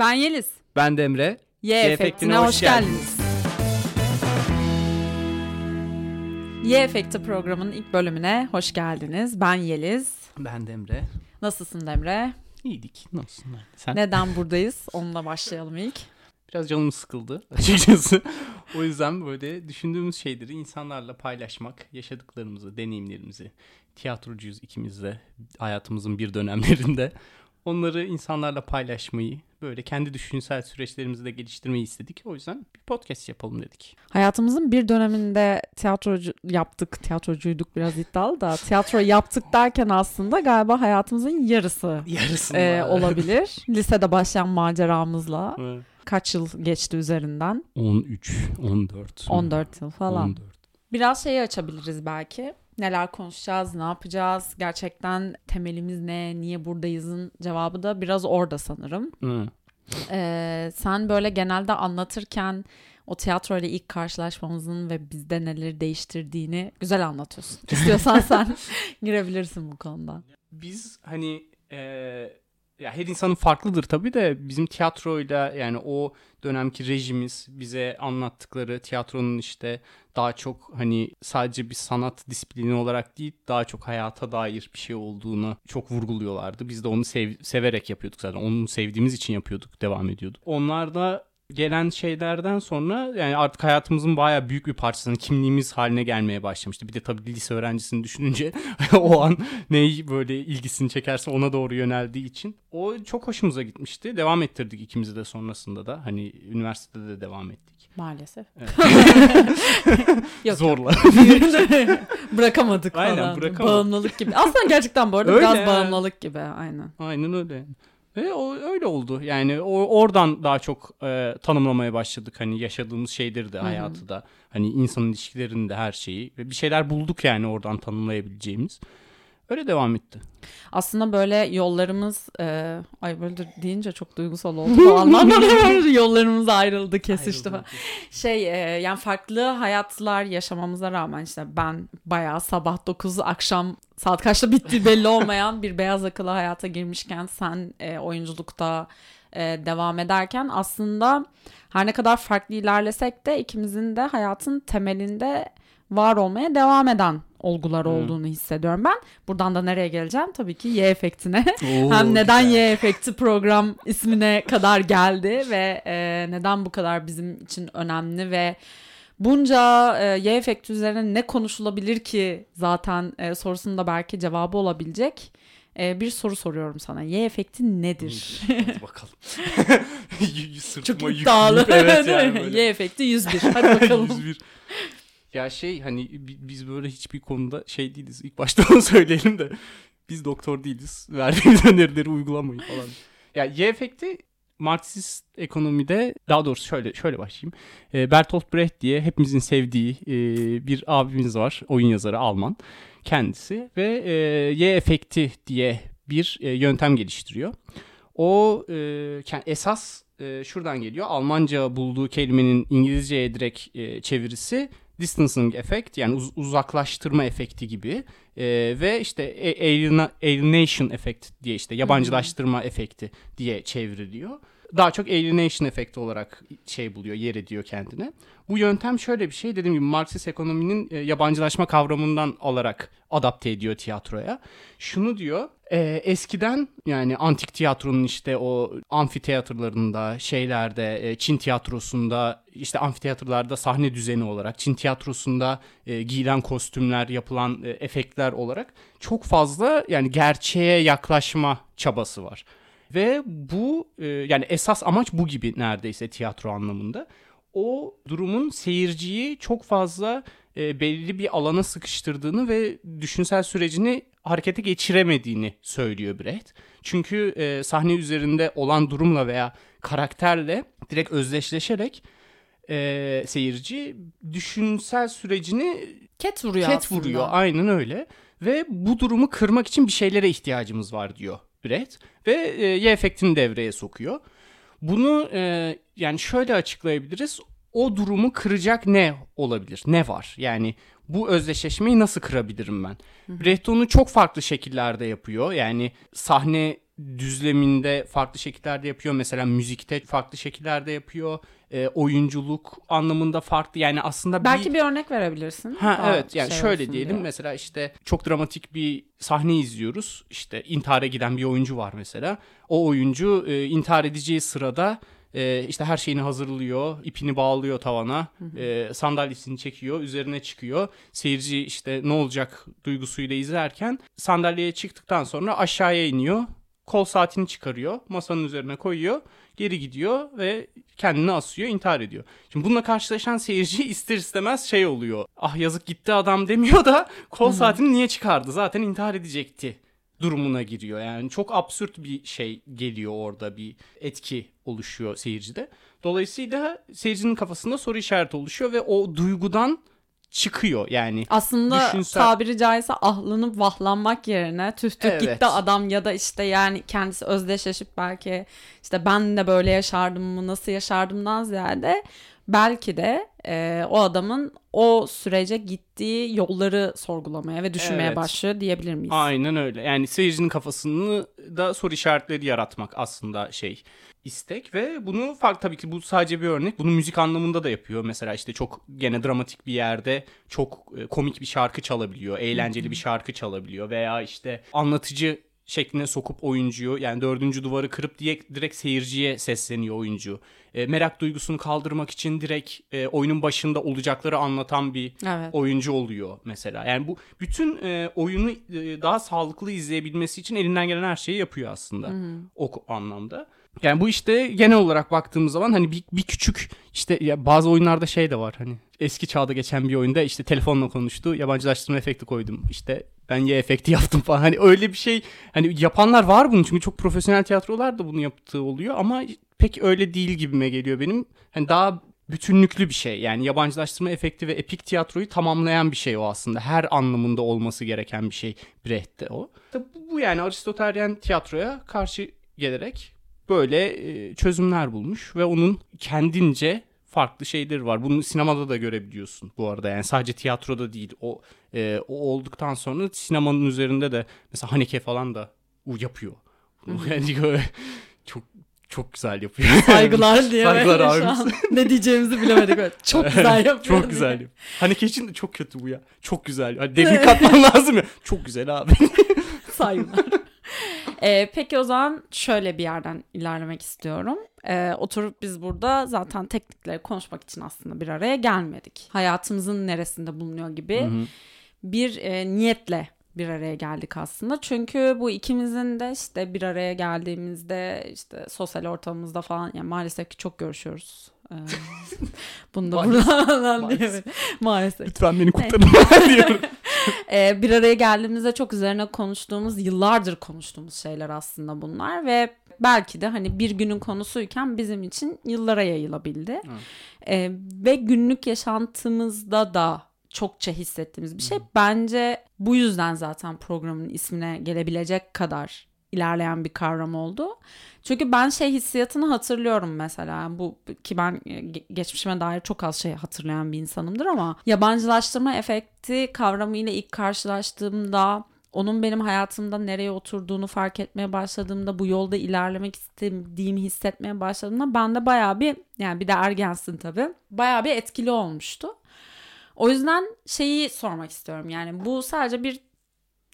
Ben Yeliz. Ben de Emre. Y, Y Efekti'ne hoş, geldiniz. Y Efekti programının ilk bölümüne hoş geldiniz. Ben Yeliz. Ben de Emre. Nasılsın Emre? İyiydik. Nasılsın? Sen? Neden buradayız? Onunla başlayalım ilk. Biraz canım sıkıldı açıkçası. o yüzden böyle düşündüğümüz şeyleri insanlarla paylaşmak, yaşadıklarımızı, deneyimlerimizi, tiyatrocuyuz ikimiz de hayatımızın bir dönemlerinde. Onları insanlarla paylaşmayı, böyle kendi düşünsel süreçlerimizi de geliştirmeyi istedik. O yüzden bir podcast yapalım dedik. Hayatımızın bir döneminde tiyatrocu yaptık. Tiyatrocuyduk biraz iddialı da. Tiyatro yaptık derken aslında galiba hayatımızın yarısı Yarısı e, olabilir. Lisede başlayan maceramızla. Kaç yıl geçti üzerinden? 13, 14. 14 yıl falan. 14. Biraz şeyi açabiliriz belki neler konuşacağız, ne yapacağız, gerçekten temelimiz ne, niye buradayızın cevabı da biraz orada sanırım. Hı. Ee, sen böyle genelde anlatırken o tiyatro ile ilk karşılaşmamızın ve bizde neleri değiştirdiğini güzel anlatıyorsun. İstiyorsan sen girebilirsin bu konuda. Biz hani e, ya her insanın farklıdır tabii de bizim tiyatroyla yani o dönemki rejimiz bize anlattıkları tiyatronun işte daha çok hani sadece bir sanat disiplini olarak değil daha çok hayata dair bir şey olduğunu çok vurguluyorlardı. Biz de onu sev, severek yapıyorduk zaten. Onu sevdiğimiz için yapıyorduk, devam ediyorduk. Onlar da gelen şeylerden sonra yani artık hayatımızın baya büyük bir parçasını kimliğimiz haline gelmeye başlamıştı. Bir de tabii lise öğrencisini düşününce o an neyi böyle ilgisini çekerse ona doğru yöneldiği için o çok hoşumuza gitmişti. Devam ettirdik ikimizi de sonrasında da hani üniversitede de devam ettik. Maalesef. Evet. yok, Zorla. bırakamadık aynen, falan. Bırakamadık. Bağımlılık gibi. Aslında gerçekten bu arada öyle. biraz bağımlılık gibi aynen. Aynen öyle. Ve o öyle oldu. Yani o oradan daha çok e, tanımlamaya başladık hani yaşadığımız şeyleri de hayatı da. Hani insan ilişkilerinde her şeyi ve bir şeyler bulduk yani oradan tanımlayabileceğimiz. Öyle devam etti. Aslında böyle yollarımız e, ay böyle deyince çok duygusal oldu anlamda yollarımız ayrıldı kesişti ayrıldı. Şey e, yani farklı hayatlar yaşamamıza rağmen işte ben bayağı sabah 9 akşam saat kaçta bittiği belli olmayan bir beyaz akıllı hayata girmişken sen e, oyunculukta e, devam ederken aslında her ne kadar farklı ilerlesek de ikimizin de hayatın temelinde var olmaya devam eden olgular hmm. olduğunu hissediyorum ben. Buradan da nereye geleceğim? Tabii ki Y efektine. Oo, Hem neden güzel. Y efekti program ismine kadar geldi ve e, neden bu kadar bizim için önemli ve bunca e, Y efekti üzerine ne konuşulabilir ki zaten e, sorusunda belki cevabı olabilecek e, bir soru soruyorum sana. Y efekti nedir? Hadi bakalım. Çok iddialı. Evet yani y efekti 101. Hadi bakalım. 101. Ya şey hani biz böyle hiçbir konuda şey değiliz. İlk başta onu söyleyelim de biz doktor değiliz. Verdiğimiz önerileri uygulamayın falan. Ya Y efekti Marksist ekonomide daha doğrusu şöyle şöyle başlayayım. E, Bertolt Brecht diye hepimizin sevdiği e, bir abimiz var. Oyun yazarı Alman kendisi ve e, Y efekti diye bir e, yöntem geliştiriyor. O e, esas e, şuradan geliyor. Almanca bulduğu kelimenin İngilizceye direkt e, çevirisi distancing effect yani uz- uzaklaştırma efekti gibi e, ve işte aliena- alienation effect diye işte yabancılaştırma efekti diye çevriliyor. Daha çok alienation efekti olarak şey buluyor, yer ediyor kendine. Bu yöntem şöyle bir şey dediğim gibi Marksist ekonominin e, yabancılaşma kavramından alarak adapte ediyor tiyatroya. Şunu diyor e, eskiden yani antik tiyatronun işte o amfiteyatrolarında şeylerde e, Çin tiyatrosunda işte amfiteyatrolarda sahne düzeni olarak Çin tiyatrosunda e, giyilen kostümler yapılan e, efektler olarak çok fazla yani gerçeğe yaklaşma çabası var. Ve bu e, yani esas amaç bu gibi neredeyse tiyatro anlamında o durumun seyirciyi çok fazla e, belli bir alana sıkıştırdığını ve düşünsel sürecini harekete geçiremediğini söylüyor Brecht. Çünkü e, sahne üzerinde olan durumla veya karakterle direkt özdeşleşerek e, seyirci düşünsel sürecini ket vuruyor ket aslında. vuruyor. Aynen öyle. Ve bu durumu kırmak için bir şeylere ihtiyacımız var diyor Brecht. Ve e, Y efektini devreye sokuyor. Bunu e, yani şöyle açıklayabiliriz. O durumu kıracak ne olabilir? Ne var? Yani bu özdeşleşmeyi nasıl kırabilirim ben? Brecht onu çok farklı şekillerde yapıyor. Yani sahne düzleminde farklı şekillerde yapıyor. Mesela müzikte farklı şekillerde yapıyor. E, oyunculuk anlamında farklı. Yani aslında Belki bir örnek verebilirsin. Ha evet yani şey şöyle diyelim diye. mesela işte çok dramatik bir sahne izliyoruz. İşte intihara giden bir oyuncu var mesela. O oyuncu e, intihar edeceği sırada e, işte her şeyini hazırlıyor, ipini bağlıyor tavana, e, sandalyesini çekiyor, üzerine çıkıyor. Seyirci işte ne olacak duygusuyla izlerken sandalyeye çıktıktan sonra aşağıya iniyor. Kol saatini çıkarıyor, masanın üzerine koyuyor, geri gidiyor ve kendini asıyor, intihar ediyor. Şimdi bununla karşılaşan seyirci ister istemez şey oluyor. Ah yazık gitti adam demiyor da kol saatini niye çıkardı? Zaten intihar edecekti durumuna giriyor. Yani çok absürt bir şey geliyor orada bir etki oluşuyor seyircide. Dolayısıyla seyircinin kafasında soru işareti oluşuyor ve o duygudan çıkıyor yani. Aslında Düşünsel- tabiri caizse ahlanıp vahlanmak yerine tüh tüh Evet. gitti adam ya da işte yani kendisi özdeşleşip belki işte ben de böyle yaşardım mı nasıl yaşardımdan ziyade belki de e, o adamın o sürece gittiği yolları sorgulamaya ve düşünmeye Evet. başlıyor diyebilir miyiz? Aynen öyle. Yani seyircinin kafasını da soru işaretleri yaratmak aslında şey istek ve bunu fark tabii ki bu sadece bir örnek. Bunu müzik anlamında da yapıyor. Mesela işte çok gene dramatik bir yerde çok e, komik bir şarkı çalabiliyor, eğlenceli bir şarkı çalabiliyor veya işte anlatıcı şekline sokup oyuncuyu yani dördüncü duvarı kırıp diye direkt seyirciye sesleniyor oyuncu. E, merak duygusunu kaldırmak için direkt e, oyunun başında olacakları anlatan bir Evet. oyuncu oluyor mesela. Yani bu bütün e, oyunu e, daha sağlıklı izleyebilmesi için elinden gelen her şeyi yapıyor aslında. O ko- anlamda. Yani bu işte genel olarak baktığımız zaman hani bir, bir küçük işte ya bazı oyunlarda şey de var hani eski çağda geçen bir oyunda işte telefonla konuştu yabancılaştırma efekti koydum işte ben Y efekti yaptım falan hani öyle bir şey hani yapanlar var bunun çünkü çok profesyonel tiyatrolar da bunu yaptığı oluyor ama pek öyle değil gibime geliyor benim hani daha bütünlüklü bir şey. Yani yabancılaştırma efekti ve epik tiyatroyu tamamlayan bir şey o aslında. Her anlamında olması gereken bir şey Brecht'te o. Bu yani Aristotelyen tiyatroya karşı gelerek böyle çözümler bulmuş ve onun kendince farklı şeyleri var. Bunu sinemada da görebiliyorsun bu arada. Yani sadece tiyatroda değil. O e, o olduktan sonra sinemanın üzerinde de mesela Haneke falan da o yapıyor. Yani böyle çok çok güzel yapıyor. Saygılar diye Saygılar abimiz. ne diyeceğimizi bilemedik. Böyle. Çok güzel yapıyor. Çok diye. güzel. yapıyor. Haneke için de çok kötü bu ya. Çok güzel. Hani devir katman lazım ya. Çok güzel abi. Saygılar. Ee, peki o zaman şöyle bir yerden ilerlemek istiyorum. Ee, oturup biz burada zaten teknikleri konuşmak için aslında bir araya gelmedik. Hayatımızın neresinde bulunuyor gibi bir e, niyetle bir araya geldik aslında. Çünkü bu ikimizin de işte bir araya geldiğimizde işte sosyal ortamımızda falan yani maalesef ki çok görüşüyoruz. Ee, bunu da buradan diyelim. Maalesef. Lütfen beni kurtarın diyorum. Ee, bir araya geldiğimizde çok üzerine konuştuğumuz, yıllardır konuştuğumuz şeyler aslında bunlar ve belki de hani bir günün konusuyken bizim için yıllara yayılabildi. Ee, ve günlük yaşantımızda da çokça hissettiğimiz bir şey. Bence bu yüzden zaten programın ismine gelebilecek kadar ilerleyen bir kavram oldu. Çünkü ben şey hissiyatını hatırlıyorum mesela. Bu ki ben e, ge- geçmişime dair çok az şey hatırlayan bir insanımdır ama yabancılaştırma efekti kavramıyla ilk karşılaştığımda onun benim hayatımda nereye oturduğunu fark etmeye başladığımda bu yolda ilerlemek istediğimi hissetmeye başladığımda bende bayağı bir yani bir de ergensin tabii bayağı bir etkili olmuştu. O yüzden şeyi sormak istiyorum yani bu sadece bir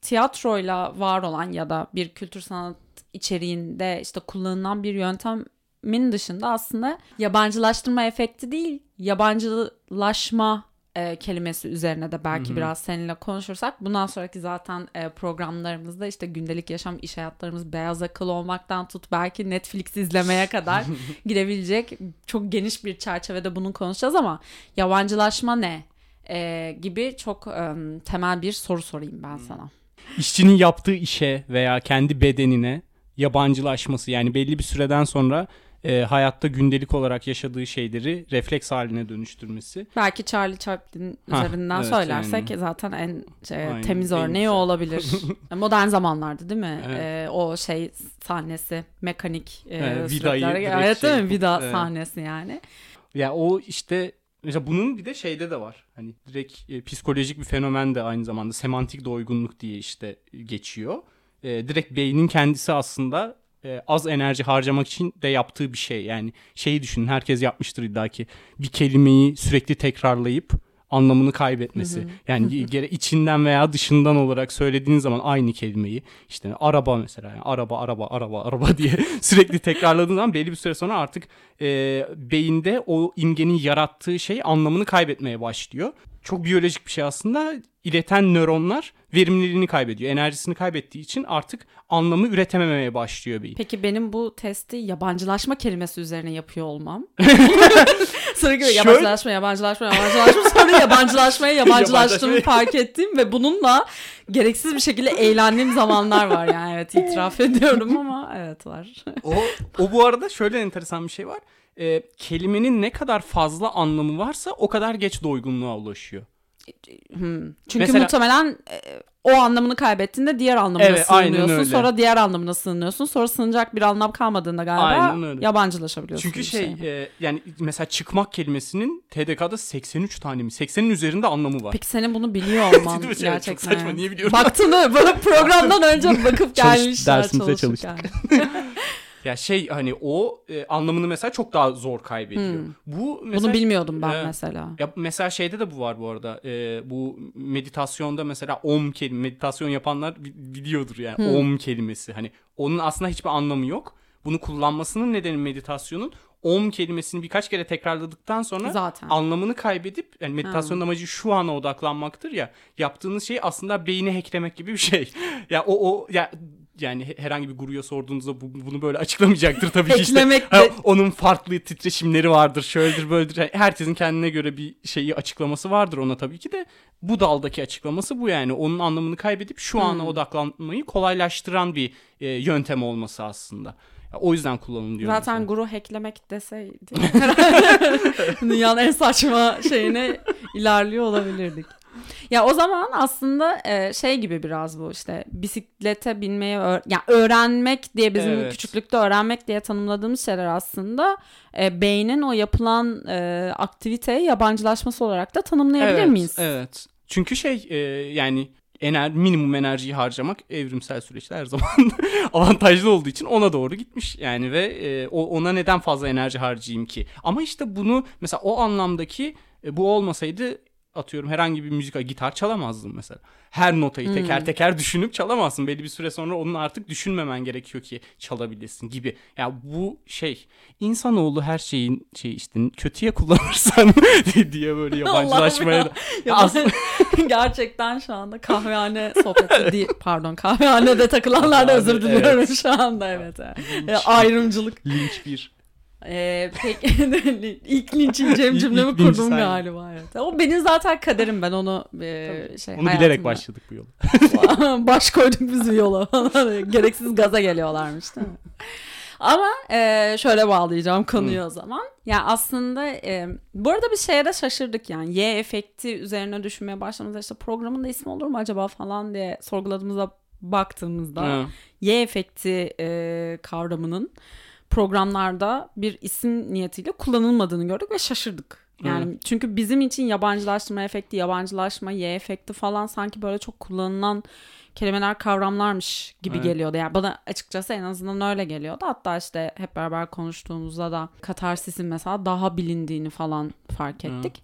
tiyatroyla var olan ya da bir kültür sanat içeriğinde işte kullanılan bir yöntemin dışında aslında yabancılaştırma efekti değil yabancılaşma e, kelimesi üzerine de belki biraz seninle konuşursak. Bundan sonraki zaten e, programlarımızda işte gündelik yaşam iş hayatlarımız beyaz akıl olmaktan tut belki Netflix izlemeye kadar girebilecek çok geniş bir çerçevede bunu konuşacağız ama yabancılaşma ne E, gibi çok e, temel bir soru sorayım ben sana. İşçinin yaptığı işe veya kendi bedenine yabancılaşması yani belli bir süreden sonra e, hayatta gündelik olarak yaşadığı şeyleri refleks haline dönüştürmesi. Belki Charlie Chaplin Ha, üzerinden evet, söylersek yani. zaten en şey, Aynen, temiz en örneği o olabilir. Modern zamanlarda değil mi? Evet. Ee, o şey sahnesi, mekanik e, Evet, vidayı evet, değil şey mi? Vida evet. sahnesi yani. Ya o işte mesela bunun bir de şeyde de var. Hani direkt e, psikolojik bir fenomen de aynı zamanda semantik doygunluk diye işte geçiyor. e, direkt beynin kendisi aslında e, az enerji harcamak için de yaptığı bir şey. Yani şeyi düşünün herkes yapmıştır illa ki bir kelimeyi sürekli tekrarlayıp anlamını kaybetmesi. Yani gere içinden veya dışından olarak söylediğin zaman aynı kelimeyi işte araba mesela yani araba araba araba araba diye sürekli tekrarladığın zaman belli bir süre sonra artık e, beyinde o imgenin yarattığı şey anlamını kaybetmeye başlıyor. Çok biyolojik bir şey aslında. İleten nöronlar verimliliğini kaybediyor. Enerjisini kaybettiği için artık anlamı üretememeye başlıyor beyin. Peki benim bu testi yabancılaşma kelimesi üzerine yapıyor olmam. Sürekli Şöyle- yabancılaşma, yabancılaşma, yabancılaşma. Sonra yabancılaşmaya yabancılaştığımı fark ettim ve bununla gereksiz bir şekilde eğlendiğim zamanlar var yani. Evet itiraf ediyorum ama evet var. O, o bu arada şöyle enteresan bir şey var. Ee, kelimenin ne kadar fazla anlamı varsa o kadar geç doygunluğa ulaşıyor. Hmm. Çünkü Mesela- muhtemelen e, o anlamını kaybettiğinde diğer anlamına Evet, sığınıyorsun. Sonra diğer anlamına sığınıyorsun. Sonra sığınacak bir anlam kalmadığında galiba Aynen öyle. yabancılaşabiliyorsun. Çünkü şey şeye. e, yani mesela çıkmak kelimesinin TDK'da 83 tane mi? 80'in üzerinde anlamı var. Peki senin bunu biliyor olman gerçekten. çok saçma, niye biliyorum? Baktın mı? Böyle programdan önce bakıp Çalış- gelmişler dersimize çalışırken. Ya şey hani o e, anlamını mesela çok daha zor kaybediyor. Bu mesela Bunu bilmiyordum ben Evet. mesela. Ya mesela şeyde de bu var bu arada. Ee, bu meditasyonda mesela om kelime meditasyon yapanlar bi- biliyordur yani om kelimesi. Hani onun aslında hiçbir anlamı yok. Bunu kullanmasının nedeni meditasyonun om kelimesini birkaç kere tekrarladıktan sonra Zaten. anlamını kaybedip yani meditasyonun amacı şu ana odaklanmaktır ya. Yaptığınız şey aslında beyni hacklemek gibi bir şey. ya o o ya yani he- herhangi bir guruya sorduğunuzda bu- bunu böyle açıklamayacaktır tabii ki işte. Ha, onun farklı titreşimleri vardır, şöyledir, böyledir. Yani Herkesin kendine göre bir şeyi açıklaması vardır ona tabii ki de. Bu daldaki açıklaması bu yani. Onun anlamını kaybedip şu ana Hmm. odaklanmayı kolaylaştıran bir e, yöntem olması aslında. O yüzden kullanın diyorum. Zaten mesela. guru hacklemek deseydi dünyanın en saçma şeyine ilerliyor olabilirdik. Ya o zaman aslında e, şey gibi biraz bu işte bisiklete binmeye öğ- ya öğrenmek diye bizim Evet. küçüklükte öğrenmek diye tanımladığımız şeyler aslında e, beynin o yapılan e, aktiviteye yabancılaşması olarak da tanımlayabilir evet, miyiz? Evet. Çünkü şey e, yani ener minimum enerjiyi harcamak evrimsel süreçte her zaman avantajlı olduğu için ona doğru gitmiş yani ve e, ona neden fazla enerji harcayayım ki? Ama işte bunu mesela o anlamdaki e, bu olmasaydı atıyorum herhangi bir müzik gitar çalamazdım mesela. Her notayı teker teker düşünüp çalamazsın. Belli bir süre sonra onun artık düşünmemen gerekiyor ki çalabilesin gibi. Ya bu şey insanoğlu her şeyin şey işte kötüye kullanırsan diye böyle yabancılaşmaya da Ya Aslında- Gerçekten şu anda kahvehane sohbeti değil. Pardon kahvehanede takılanlardan Abi, özür diliyorum evet. şu anda evet. E, ayrımcılık. linç bir. Ee, peki ilk linçin Cem cümlemi kurdum galiba evet. O benim zaten kaderim ben onu e, şey Onu bilerek hayatımda- başladık bu yola. Baş koyduk biz bir yola. Gereksiz gaza geliyorlarmış değil mi? Ama e, şöyle bağlayacağım konuyu o zaman. Ya aslında e, bu arada bir şeye de şaşırdık yani. Y efekti üzerine düşünmeye başladığımızda işte programın da ismi olur mu acaba falan diye sorguladığımızda baktığımızda Ha. Y efekti e, kavramının programlarda bir isim niyetiyle kullanılmadığını gördük ve şaşırdık. Yani çünkü bizim için yabancılaştırma efekti, yabancılaşma, Y efekti falan sanki böyle çok kullanılan kelimeler, kavramlarmış gibi Evet. geliyordu. Yani bana açıkçası en azından öyle geliyordu. Hatta işte hep beraber konuştuğumuzda da katarsisin mesela daha bilindiğini falan fark ettik.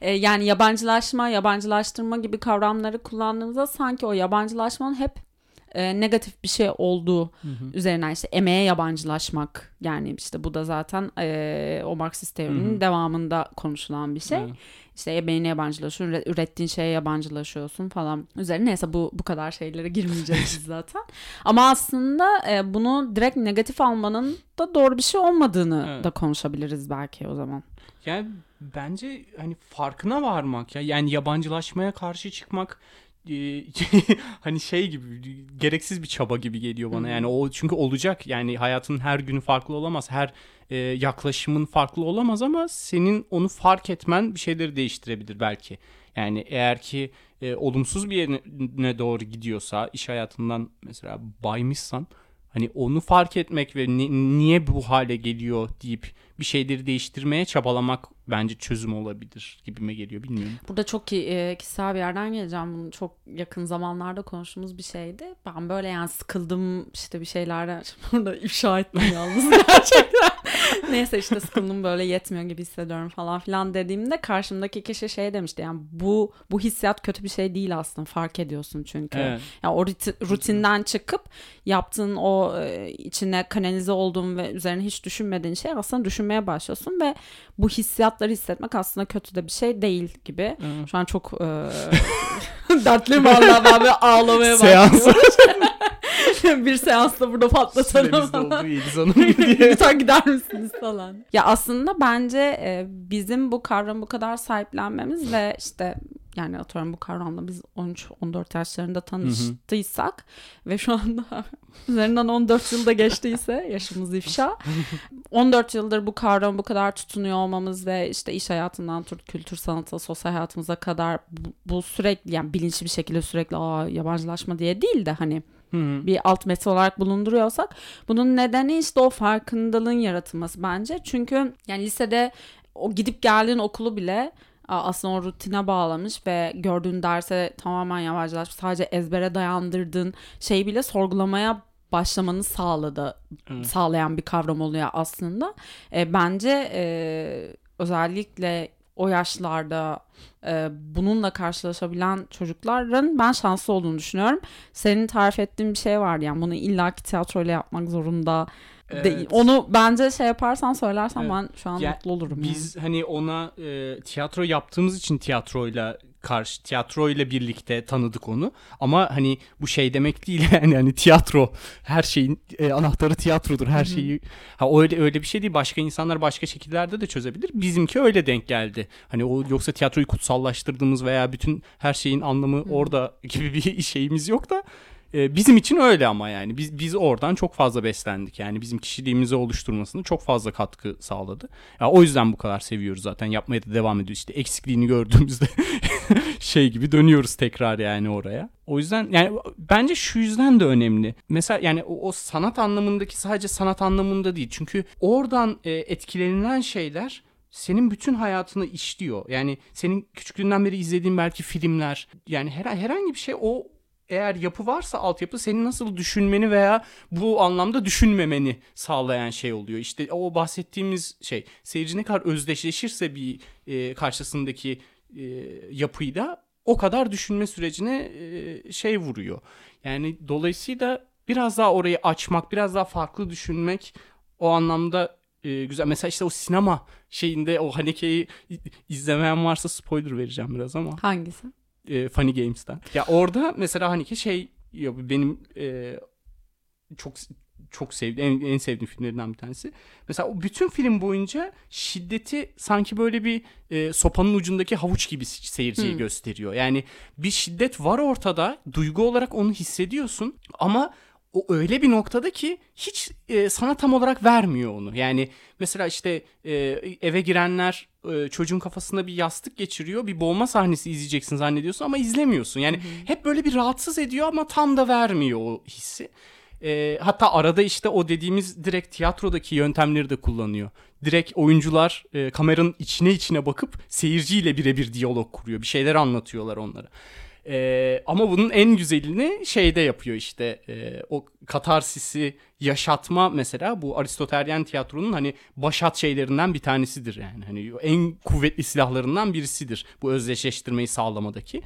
E, yani yabancılaşma, yabancılaştırma gibi kavramları kullandığımızda sanki o yabancılaşmanın hep e, negatif bir şey olduğu üzerinden işte emeğe yabancılaşmak yani işte bu da zaten e, o Marksist teorinin devamında konuşulan bir şey. Evet. İşte emeğine yabancılaşıyorsun, üre- ürettiğin şeye yabancılaşıyorsun falan. Üzerine neyse bu bu kadar şeylere girmeyeceğiz zaten. Ama aslında e, bunu direkt negatif almanın da doğru bir şey olmadığını Evet. da konuşabiliriz belki o zaman. Yani bence hani farkına varmak ya yani yabancılaşmaya karşı çıkmak hani şey gibi gereksiz bir çaba gibi geliyor bana. Yani o çünkü olacak yani hayatın her günü farklı olamaz. Her e, yaklaşımın farklı olamaz ama senin onu fark etmen bir şeyleri değiştirebilir belki. Yani eğer ki e, olumsuz bir yerine doğru gidiyorsa iş hayatından mesela baymışsan Hani onu fark etmek ve ni- niye bu hale geliyor deyip bir şeyleri değiştirmeye çabalamak bence çözüm olabilir gibime geliyor bilmiyorum. Burada çok e, kişisel bir yerden geleceğim. Bunu çok yakın zamanlarda konuştuğumuz bir şeydi. Ben böyle yani sıkıldım işte bir şeylerden. Burada ifşa ettim yalnız gerçekten. Neyse işte sıkıldım böyle yetmiyor gibi hissediyorum falan filan dediğimde karşımdaki kişi şey demişti. Yani bu bu hissiyat kötü bir şey değil aslında. Fark ediyorsun çünkü. Evet. Yani o ruti- rutinden çıkıp yaptığın o e, içine kanalize olduğun ve üzerine hiç düşünmediğin şey aslında düşünmeye başlıyorsun ve bu hissiyatları hissetmek aslında kötü de bir şey değil gibi. Evet. Şu an çok e, dertliyim valla ben böyle ağlamaya başlıyorum. bir seansta burada patlatalım doldu Yeliz Hanım diye. Lütfen gider misiniz falan. Ya aslında bence e, bizim bu kavramı bu kadar sahiplenmemiz ve işte yani atıyorum bu kavramla biz 13-14 yaşlarında tanıştıysak ve şu anda üzerinden 14 yılda geçtiyse yaşımız ifşa. 14 yıldır bu kavramı bu kadar tutunuyor olmamız ve işte iş hayatından tut kültür sanatı, sosyal hayatımıza kadar bu, bu sürekli yani bilinçli bir şekilde sürekli Aa, yabancılaşma diye değil de hani Hı hı. bir alt metin olarak bulunduruyorsak bunun nedeni işte o farkındalığın yaratılması bence. Çünkü yani lisede o gidip geldiğin okulu bile aslında o rutine bağlamış ve gördüğün derse tamamen yabancılaşmış sadece ezbere dayandırdığın şeyi bile sorgulamaya başlamanı sağladı Evet. sağlayan bir kavram oluyor aslında. E, bence e, özellikle o yaşlarda e, bununla karşılaşabilen çocukların ben şanslı olduğunu düşünüyorum. Senin tarif ettiğin bir şey var yani bunu illaki tiyatroyla yapmak zorunda değil. Evet. Onu bence şey yaparsan söylersen Evet. ben şu an Ya, mutlu olurum. yani. Biz hani ona e, tiyatro yaptığımız için tiyatroyla karşı tiyatroyla birlikte tanıdık onu. Ama hani bu şey demek değil yani hani tiyatro her şeyin e, anahtarı tiyatrodur. Her şeyi ha öyle öyle bir şey değil. Başka insanlar başka şekillerde de çözebilir. Bizimki öyle denk geldi. Hani o yoksa tiyatroyu kutsallaştırdığımız veya bütün her şeyin anlamı orada gibi bir şeyimiz yok da e, bizim için öyle ama yani biz biz oradan çok fazla beslendik. Yani bizim kişiliğimizi oluşturmasını çok fazla katkı sağladı. Ya o yüzden bu kadar seviyoruz zaten. Yapmaya da devam ediyoruz. İşte eksikliğini gördüğümüzde şey gibi dönüyoruz tekrar yani oraya. O yüzden yani bence şu yüzden de önemli. Mesela yani o, o sanat anlamındaki sadece sanat anlamında değil. Çünkü oradan e, etkilenilen şeyler senin bütün hayatını işliyor. Yani senin küçüklüğünden beri izlediğin belki filmler yani her, herhangi bir şey o eğer yapı varsa altyapı senin nasıl düşünmeni veya bu anlamda düşünmemeni sağlayan şey oluyor. İşte o bahsettiğimiz şey seyirci ne kadar özdeşleşirse bir e, karşısındaki e, yapıyla o kadar düşünme sürecine e, şey vuruyor. Yani dolayısıyla biraz daha orayı açmak, biraz daha farklı düşünmek o anlamda e, güzel. Mesela işte o sinema şeyinde o Haneke'yi izlemeyen varsa spoiler vereceğim biraz ama Hangisi? E, Funny Games'ten. Ya orada mesela hani ki şey ya benim e, çok çok sevdiğim en, en sevdiğim filmlerinden bir tanesi. Mesela o bütün film boyunca şiddeti sanki böyle bir e, sopanın ucundaki havuç gibi seyirciye Hmm. gösteriyor. Yani bir şiddet var ortada. Duygu olarak onu hissediyorsun ama o öyle bir noktada ki hiç e, sana tam olarak vermiyor onu. Yani mesela işte e, eve girenler e, çocuğun kafasına bir yastık geçiriyor. Bir boğma sahnesi izleyeceksin zannediyorsun ama izlemiyorsun. Yani hep böyle bir rahatsız ediyor ama tam da vermiyor o hissi. E, hatta arada işte o dediğimiz direkt tiyatrodaki yöntemleri de kullanıyor. Direkt oyuncular e, kameranın içine içine bakıp seyirciyle birebir diyalog kuruyor. Bir şeyler anlatıyorlar onlara. E, ama bunun en güzelini şeyde yapıyor işte e, o katarsisi yaşatma mesela bu Aristotelyen tiyatronun hani başat şeylerinden bir tanesidir yani hani en kuvvetli silahlarından birisidir bu özdeşleştirmeyi sağlamadaki.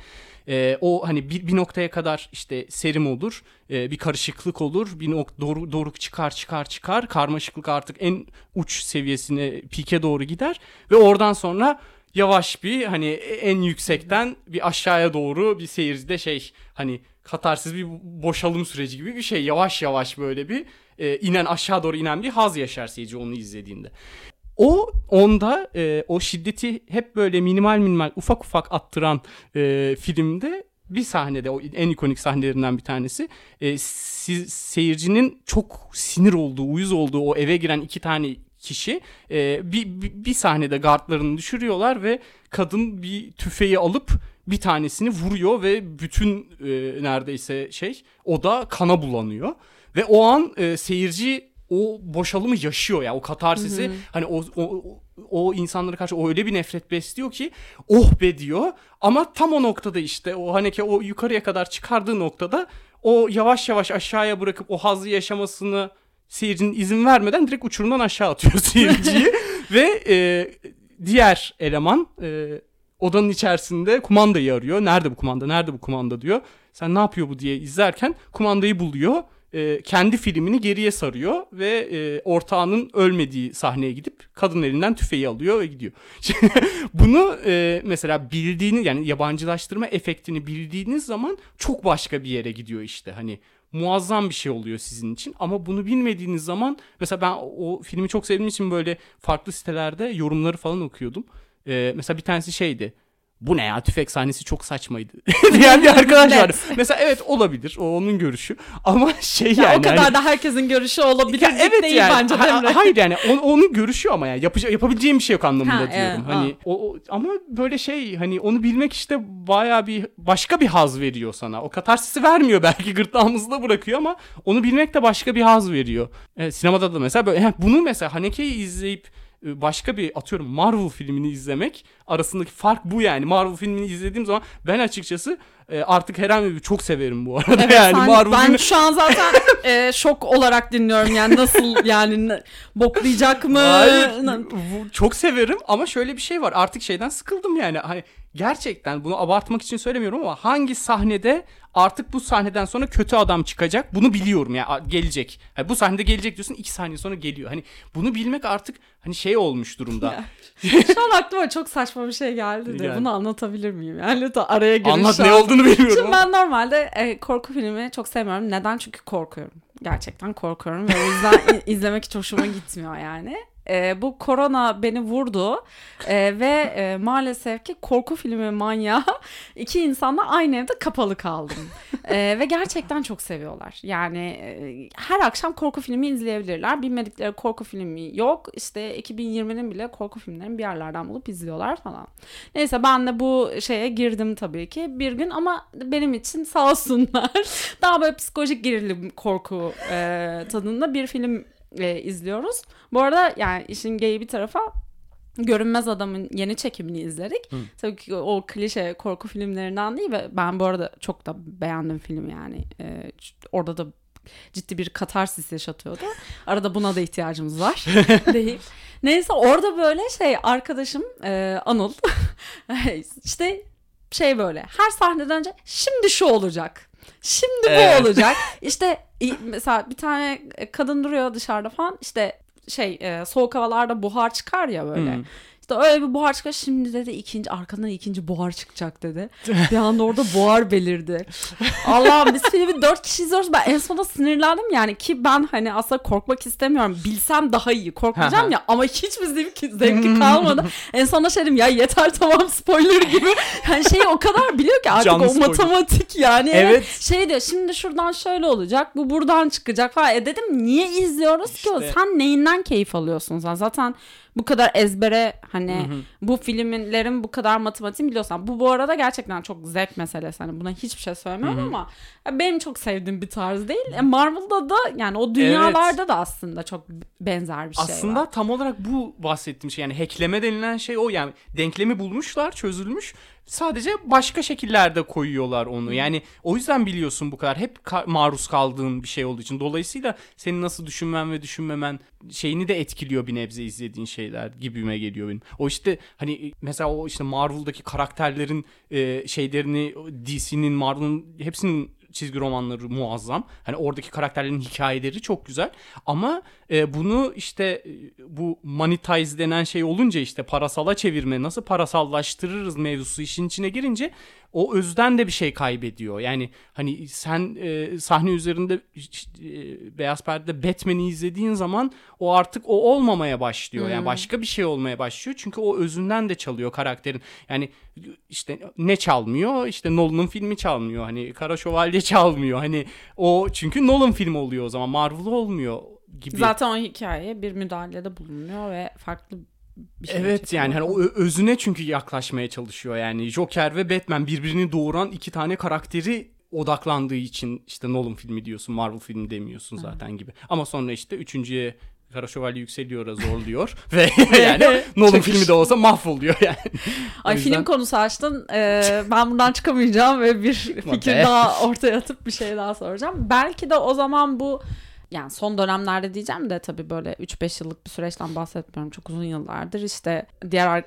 E, o hani bir, bir noktaya kadar işte serim olur, e, bir karışıklık olur, bir nok doğru doruk çıkar çıkar çıkar, karmaşıklık artık en uç seviyesine pike doğru gider ve oradan sonra yavaş bir hani en yüksekten bir aşağıya doğru bir seyircide şey hani katarsiz bir boşalım süreci gibi bir şey yavaş yavaş böyle bir e, inen aşağı doğru inen bir haz yaşar seyirci onu izlediğinde. O onda e, o şiddeti hep böyle minimal minimal ufak ufak attıran e, filmde bir sahnede o en ikonik sahnelerinden bir tanesi e, siz, seyircinin çok sinir olduğu uyuz olduğu o eve giren iki tane kişi e, bir, bir, bir sahnede gardlarını düşürüyorlar ve kadın bir tüfeği alıp bir tanesini vuruyor ve bütün e, neredeyse şey o da kana bulanıyor. ve o an e, seyirci o boşalımı yaşıyor ya yani o katarsisi. Hani o, o o insanlara karşı o öyle bir nefret besliyor ki oh be! diyor. Ama tam o noktada işte o Haneke o yukarıya kadar çıkardığı noktada o yavaş yavaş aşağıya bırakıp o hazzı yaşamasını seyircinin izin vermeden direkt uçurumdan aşağı atıyor seyirciyi ve e, diğer eleman e, odanın içerisinde kumandayı arıyor. Nerede bu kumanda? Nerede bu kumanda diyor. Sen ne yapıyor bu diye izlerken kumandayı buluyor. E, kendi filmini geriye sarıyor ve e, ortağının ölmediği sahneye gidip kadın elinden tüfeği alıyor ve gidiyor. Bunu e, mesela bildiğini yani yabancılaştırma efektini bildiğiniz zaman çok başka bir yere gidiyor işte. Hani muazzam bir şey oluyor sizin için. Ama bunu bilmediğiniz zaman mesela ben o filmi çok sevdiğim için böyle farklı sitelerde yorumları falan okuyordum. Ee, mesela bir tanesi şeydi. Bu ne ya tüfek sahnesi çok saçmaydı diyen bir arkadaş vardı. mesela evet olabilir o onun görüşü ama şey ya yani. O kadar hani, da herkesin görüşü olabilir ya, evet değil yani, bence değil mi? Hayır yani on, onun görüşü ama yani yapacak, yapabileceğim bir şey yok anlamında ha, diyorum. Evet, hani o, o, ama böyle şey hani onu bilmek işte baya bir başka bir haz veriyor sana. O katarsisi vermiyor belki gırtlağımızda bırakıyor ama onu bilmek de başka bir haz veriyor. Evet, sinemada da mesela böyle bunu mesela Haneke'yi izleyip başka bir atıyorum Marvel filmini izlemek arasındaki fark bu yani. Marvel filmini izlediğim zaman ben açıkçası e, artık herhangi bir çok severim bu arada evet, yani sen, Marvel Ben filmi... şu an zaten e, şok olarak dinliyorum yani nasıl yani boklayacak mı? Hayır, çok severim ama şöyle bir şey var artık şeyden sıkıldım yani. Hani gerçekten bunu abartmak için söylemiyorum ama hangi sahnede artık bu sahneden sonra kötü adam çıkacak bunu biliyorum ya yani gelecek. Yani bu sahnede gelecek diyorsun iki saniye sonra geliyor. Hani bunu bilmek artık hani şey olmuş durumda. Şu an aklıma çok saçma bir şey geldi de yani. bunu anlatabilir miyim? Yani lütfen araya girin Anlat ne olduğunu bilmiyorum. Şimdi ben normalde e, korku filmi çok sevmiyorum. Neden? Çünkü korkuyorum. Gerçekten korkuyorum ve o yüzden izlemek hiç hoşuma gitmiyor yani. E, bu korona beni vurdu e, ve e, maalesef ki korku filmi manyağı iki insanla aynı evde kapalı kaldım. e, ve gerçekten çok seviyorlar. Yani e, her akşam korku filmi izleyebilirler. Bilmedikleri korku filmi yok. İşte 2020'nin bile korku filmlerini bir yerlerden bulup izliyorlar falan. Neyse ben de bu şeye girdim tabii ki bir gün ama benim için sağ olsunlar daha böyle psikolojik gerilim korku e, tadında bir film e, izliyoruz. Bu arada yani işin geyi bir tarafa Görünmez Adam'ın yeni çekimini izledik. Hı. Tabii ki o klişe korku filmlerinden değil ve ben bu arada çok da beğendim film yani. Ee, orada da ciddi bir katarsis yaşatıyordu. Arada buna da ihtiyacımız var değil. Neyse orada böyle şey arkadaşım e, Anıl işte şey böyle her sahneden önce şimdi şu olacak Şimdi bu evet. olacak. İşte mesela bir tane kadın duruyor dışarıda falan işte şey e, soğuk havalarda buhar çıkar ya böyle. Hmm. İşte öyle bir buhar çıkar. Şimdi dedi ikinci arkadan ikinci buhar çıkacak dedi. Bir anda orada buhar belirdi. Allah'ım biz filmi dört kişi izliyoruz. Ben en sonunda sinirlendim yani ki ben hani aslında korkmak istemiyorum. Bilsem daha iyi. Korkmayacağım ya ama hiçbir zevki, zevki kalmadı. en sonunda şey dedim ya yeter tamam spoiler gibi. Yani şeyi o kadar biliyor ki artık Canlı o spoiler. matematik yani. Evet. Şey diyor şimdi şuradan şöyle olacak. Bu buradan çıkacak falan. E dedim niye izliyoruz işte. ki? Sen neyinden keyif alıyorsun sen? Zaten bu kadar ezbere hani hı hı. bu filmlerin bu kadar matematiğini biliyorsan. Bu bu arada gerçekten çok zevk meselesi. Hani buna hiçbir şey söylemiyorum hı hı. ama benim çok sevdiğim bir tarz değil. E, Marvel'da da yani o dünyalarda evet. da aslında çok benzer bir şey aslında var. tam olarak bu bahsettiğim şey yani hackleme denilen şey o yani denklemi bulmuşlar çözülmüş Sadece başka şekillerde koyuyorlar onu. Yani o yüzden biliyorsun bu kadar hep ka- maruz kaldığın bir şey olduğu için. Dolayısıyla senin nasıl düşünmen ve düşünmemen şeyini de etkiliyor bir nebze izlediğin şeyler gibime geliyor benim. O işte hani mesela o işte Marvel'daki karakterlerin e, şeylerini DC'nin Marvel'ın hepsinin çizgi romanları muazzam. Hani oradaki karakterlerin hikayeleri çok güzel. Ama e, bunu işte e, bu monetize denen şey olunca işte parasala çevirme nasıl parasallaştırırız mevzusu işin içine girince o özden de bir şey kaybediyor. Yani hani sen e, sahne üzerinde e, beyaz perdede Batman'i izlediğin zaman o artık o olmamaya başlıyor. Hmm. Yani başka bir şey olmaya başlıyor. Çünkü o özünden de çalıyor karakterin. Yani işte ne çalmıyor? İşte Nolan'ın filmi çalmıyor. Hani Kara Şövalye çalmıyor. Hani o çünkü Nolan filmi oluyor o zaman. Marvel olmuyor gibi. Zaten o hikaye bir müdahalede bulunuyor ve farklı bir şey Evet yani hani o özüne çünkü yaklaşmaya çalışıyor yani Joker ve Batman birbirini doğuran iki tane karakteri odaklandığı için işte Nolan filmi diyorsun, Marvel filmi demiyorsun zaten gibi. Ama sonra işte üçüncüye Kara Şövalye yükseliyor, zorluyor ve yani Nolan filmi de olsa mahvoluyor yani. Ay O film yüzden- konusu açtın. Ee, ben buradan çıkamayacağım ve bir fikir daha ortaya atıp bir şey daha soracağım. Belki de o zaman bu yani son dönemlerde diyeceğim de tabii böyle 3-5 yıllık bir süreçten bahsetmiyorum. Çok uzun yıllardır işte diğer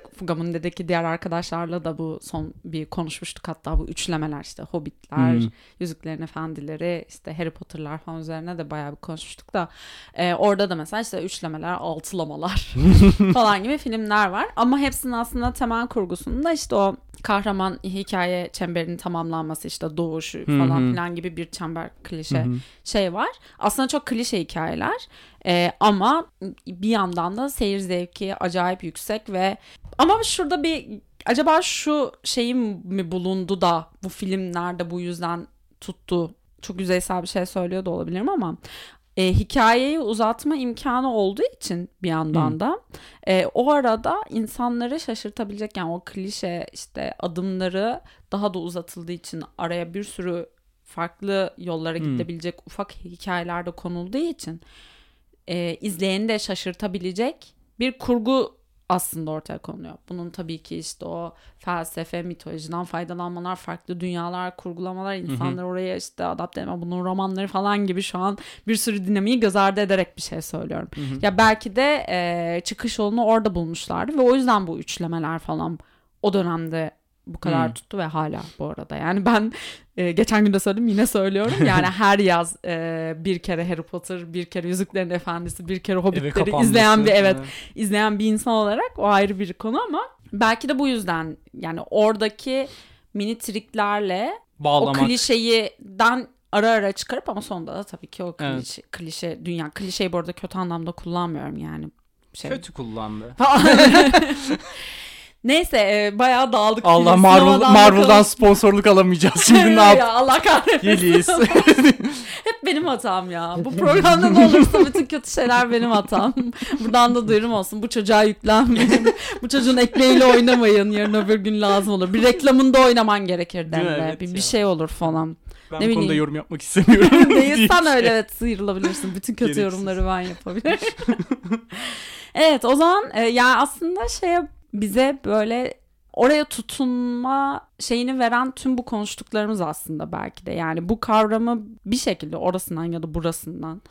dedeki diğer arkadaşlarla da bu son bir konuşmuştuk hatta bu üçlemeler işte Hobbitler, Hmm. Yüzüklerin Efendileri, işte Harry Potter'lar falan üzerine de bayağı bir konuşmuştuk da e, orada da mesela işte üçlemeler, altılamalar falan gibi filmler var. Ama hepsinin aslında temel kurgusunda işte o kahraman hikaye çemberinin tamamlanması işte doğuşu falan filan gibi bir çember klişe Hı hı. şey var. Aslında çok klişe hikayeler Ee, ama bir yandan da seyir zevki acayip yüksek ve ama şurada bir acaba şu şeyim mi bulundu da bu filmlerde bu yüzden tuttu. Çok yüzeysel bir şey söylüyor da olabilirim ama e, hikayeyi uzatma imkanı olduğu için bir yandan da e, o arada insanları şaşırtabilecek yani o klişe işte adımları daha da uzatıldığı için araya bir sürü farklı yollara gidebilecek ufak hikayeler de konulduğu için e, izleyeni de şaşırtabilecek bir kurgu aslında ortaya konuluyor. Bunun tabii ki işte o felsefe, mitolojiden faydalanmalar, farklı dünyalar, kurgulamalar, insanlar oraya işte adapte etme, bunun romanları falan gibi şu an bir sürü dinamiği göz ardı ederek bir şey söylüyorum. Ya belki de e, çıkış yolunu orada bulmuşlardı ve o yüzden bu üçlemeler falan o dönemde bu kadar Hmm. tuttu ve hala bu arada. Yani ben e, geçen gün de söyledim yine söylüyorum. Yani her yaz e, bir kere Harry Potter, bir kere Yüzüklerin Efendisi, bir kere Hobbitleri izleyen bir evet Ha. izleyen bir insan olarak o ayrı bir konu ama belki de bu yüzden yani oradaki mini triklerle Bağlamak. o klişeyden ara ara çıkarıp ama sonunda da tabii ki o Evet. klişe, klişe dünya klişeyi bu arada kötü anlamda kullanmıyorum yani. Şey. Kötü kullandı. Neyse e, bayağı dağıldık. Allah Marvel, sinemadan Marvel'dan bakalım. sponsorluk alamayacağız. Şimdi ne yap? ya Allah kahretsin. Hep benim hatam ya. Bu programda ne olursa bütün kötü şeyler benim hatam. Buradan da duyurum olsun. Bu çocuğa yüklenmeyin. Bu çocuğun ekmeğiyle oynamayın. Yarın öbür gün lazım olur. Bir reklamında oynaman gerekir Değil mi? Evet bir, ya. bir şey olur falan. ben bu konuda bileyim. yorum yapmak istemiyorum. Değilsen diye. öyle evet sıyrılabilirsin. Bütün kötü Gereksiz. yorumları ben yapabilirim. evet o zaman e, yani aslında şeye bize böyle oraya tutunma şeyini veren tüm bu konuştuklarımız aslında belki de. Yani bu kavramı bir şekilde orasından ya da burasından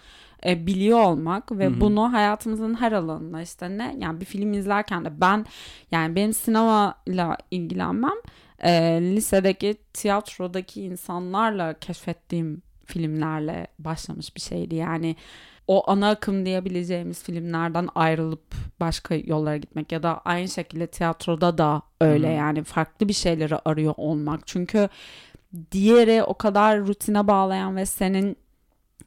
e, biliyor olmak ve Hı hı. bunu hayatımızın her alanına işte ne yani bir film izlerken de ben yani benim sinemayla ilgilenmem e, lisedeki tiyatrodaki insanlarla keşfettiğim filmlerle başlamış bir şeydi. Yani o ana akım diyebileceğimiz filmlerden ayrılıp başka yollara gitmek ya da aynı şekilde tiyatroda da öyle Hı. yani farklı bir şeyleri arıyor olmak. Çünkü diğeri o kadar rutine bağlayan ve senin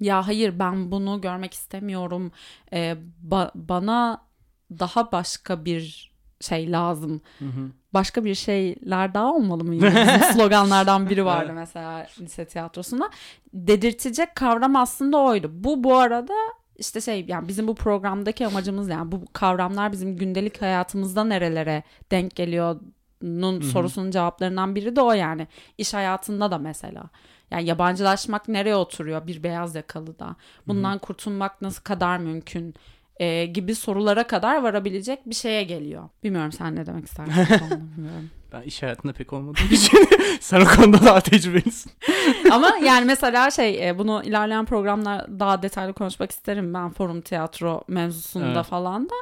ya hayır ben bunu görmek istemiyorum e, ba- bana daha başka bir şey lazım Hı hı. başka bir şeyler daha olmalı mı? sloganlardan biri vardı mesela lise tiyatrosunda. Dedirtecek kavram aslında oydu. Bu bu arada işte şey yani bizim bu programdaki amacımız yani bu kavramlar bizim gündelik hayatımızda nerelere denk geliyor'nun Hı hı. sorusunun cevaplarından biri de o yani. İş hayatında da mesela. Yani yabancılaşmak nereye oturuyor bir beyaz yakalıda? Bundan kurtulmak nasıl kadar mümkün? E, gibi sorulara kadar varabilecek bir şeye geliyor. Bilmiyorum sen ne demek istersin. Ben iş hayatında pek olmadığım için sen o konuda daha tecrübelisin. Ama yani mesela şey e, bunu ilerleyen programlar daha detaylı konuşmak isterim ben forum tiyatro mevzusunda Evet. falan da.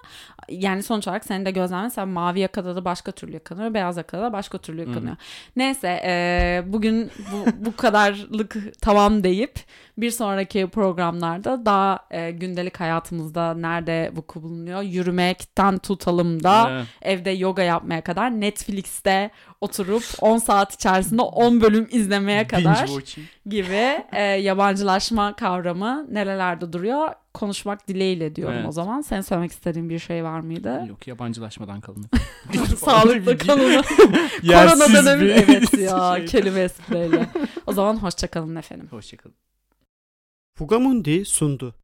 Yani sonuç olarak senin de gözlemen mesela mavi yakada da başka türlü yakalanıyor, beyaz yakada da başka türlü yakalanıyor. Neyse e, bugün bu, bu kadarlık tamam deyip bir sonraki programlarda daha e, gündelik hayatımızda nerede vuku bulunuyor yürümekten tutalım da Evet. evde yoga yapmaya kadar Netflix'te oturup 10 saat içerisinde 10 bölüm izlemeye kadar gibi e, yabancılaşma kavramı nerelerde duruyor konuşmak dileğiyle diyorum Evet. o zaman. Senin söylemek istediğin bir şey var mıydı? Yok yabancılaşmadan kalın. Sağlıklı kalın. Korona dönemi. bir Evet ya şey. kelime espriyle. O zaman hoşçakalın efendim. Hoşçakalın. Fugamundi sundu.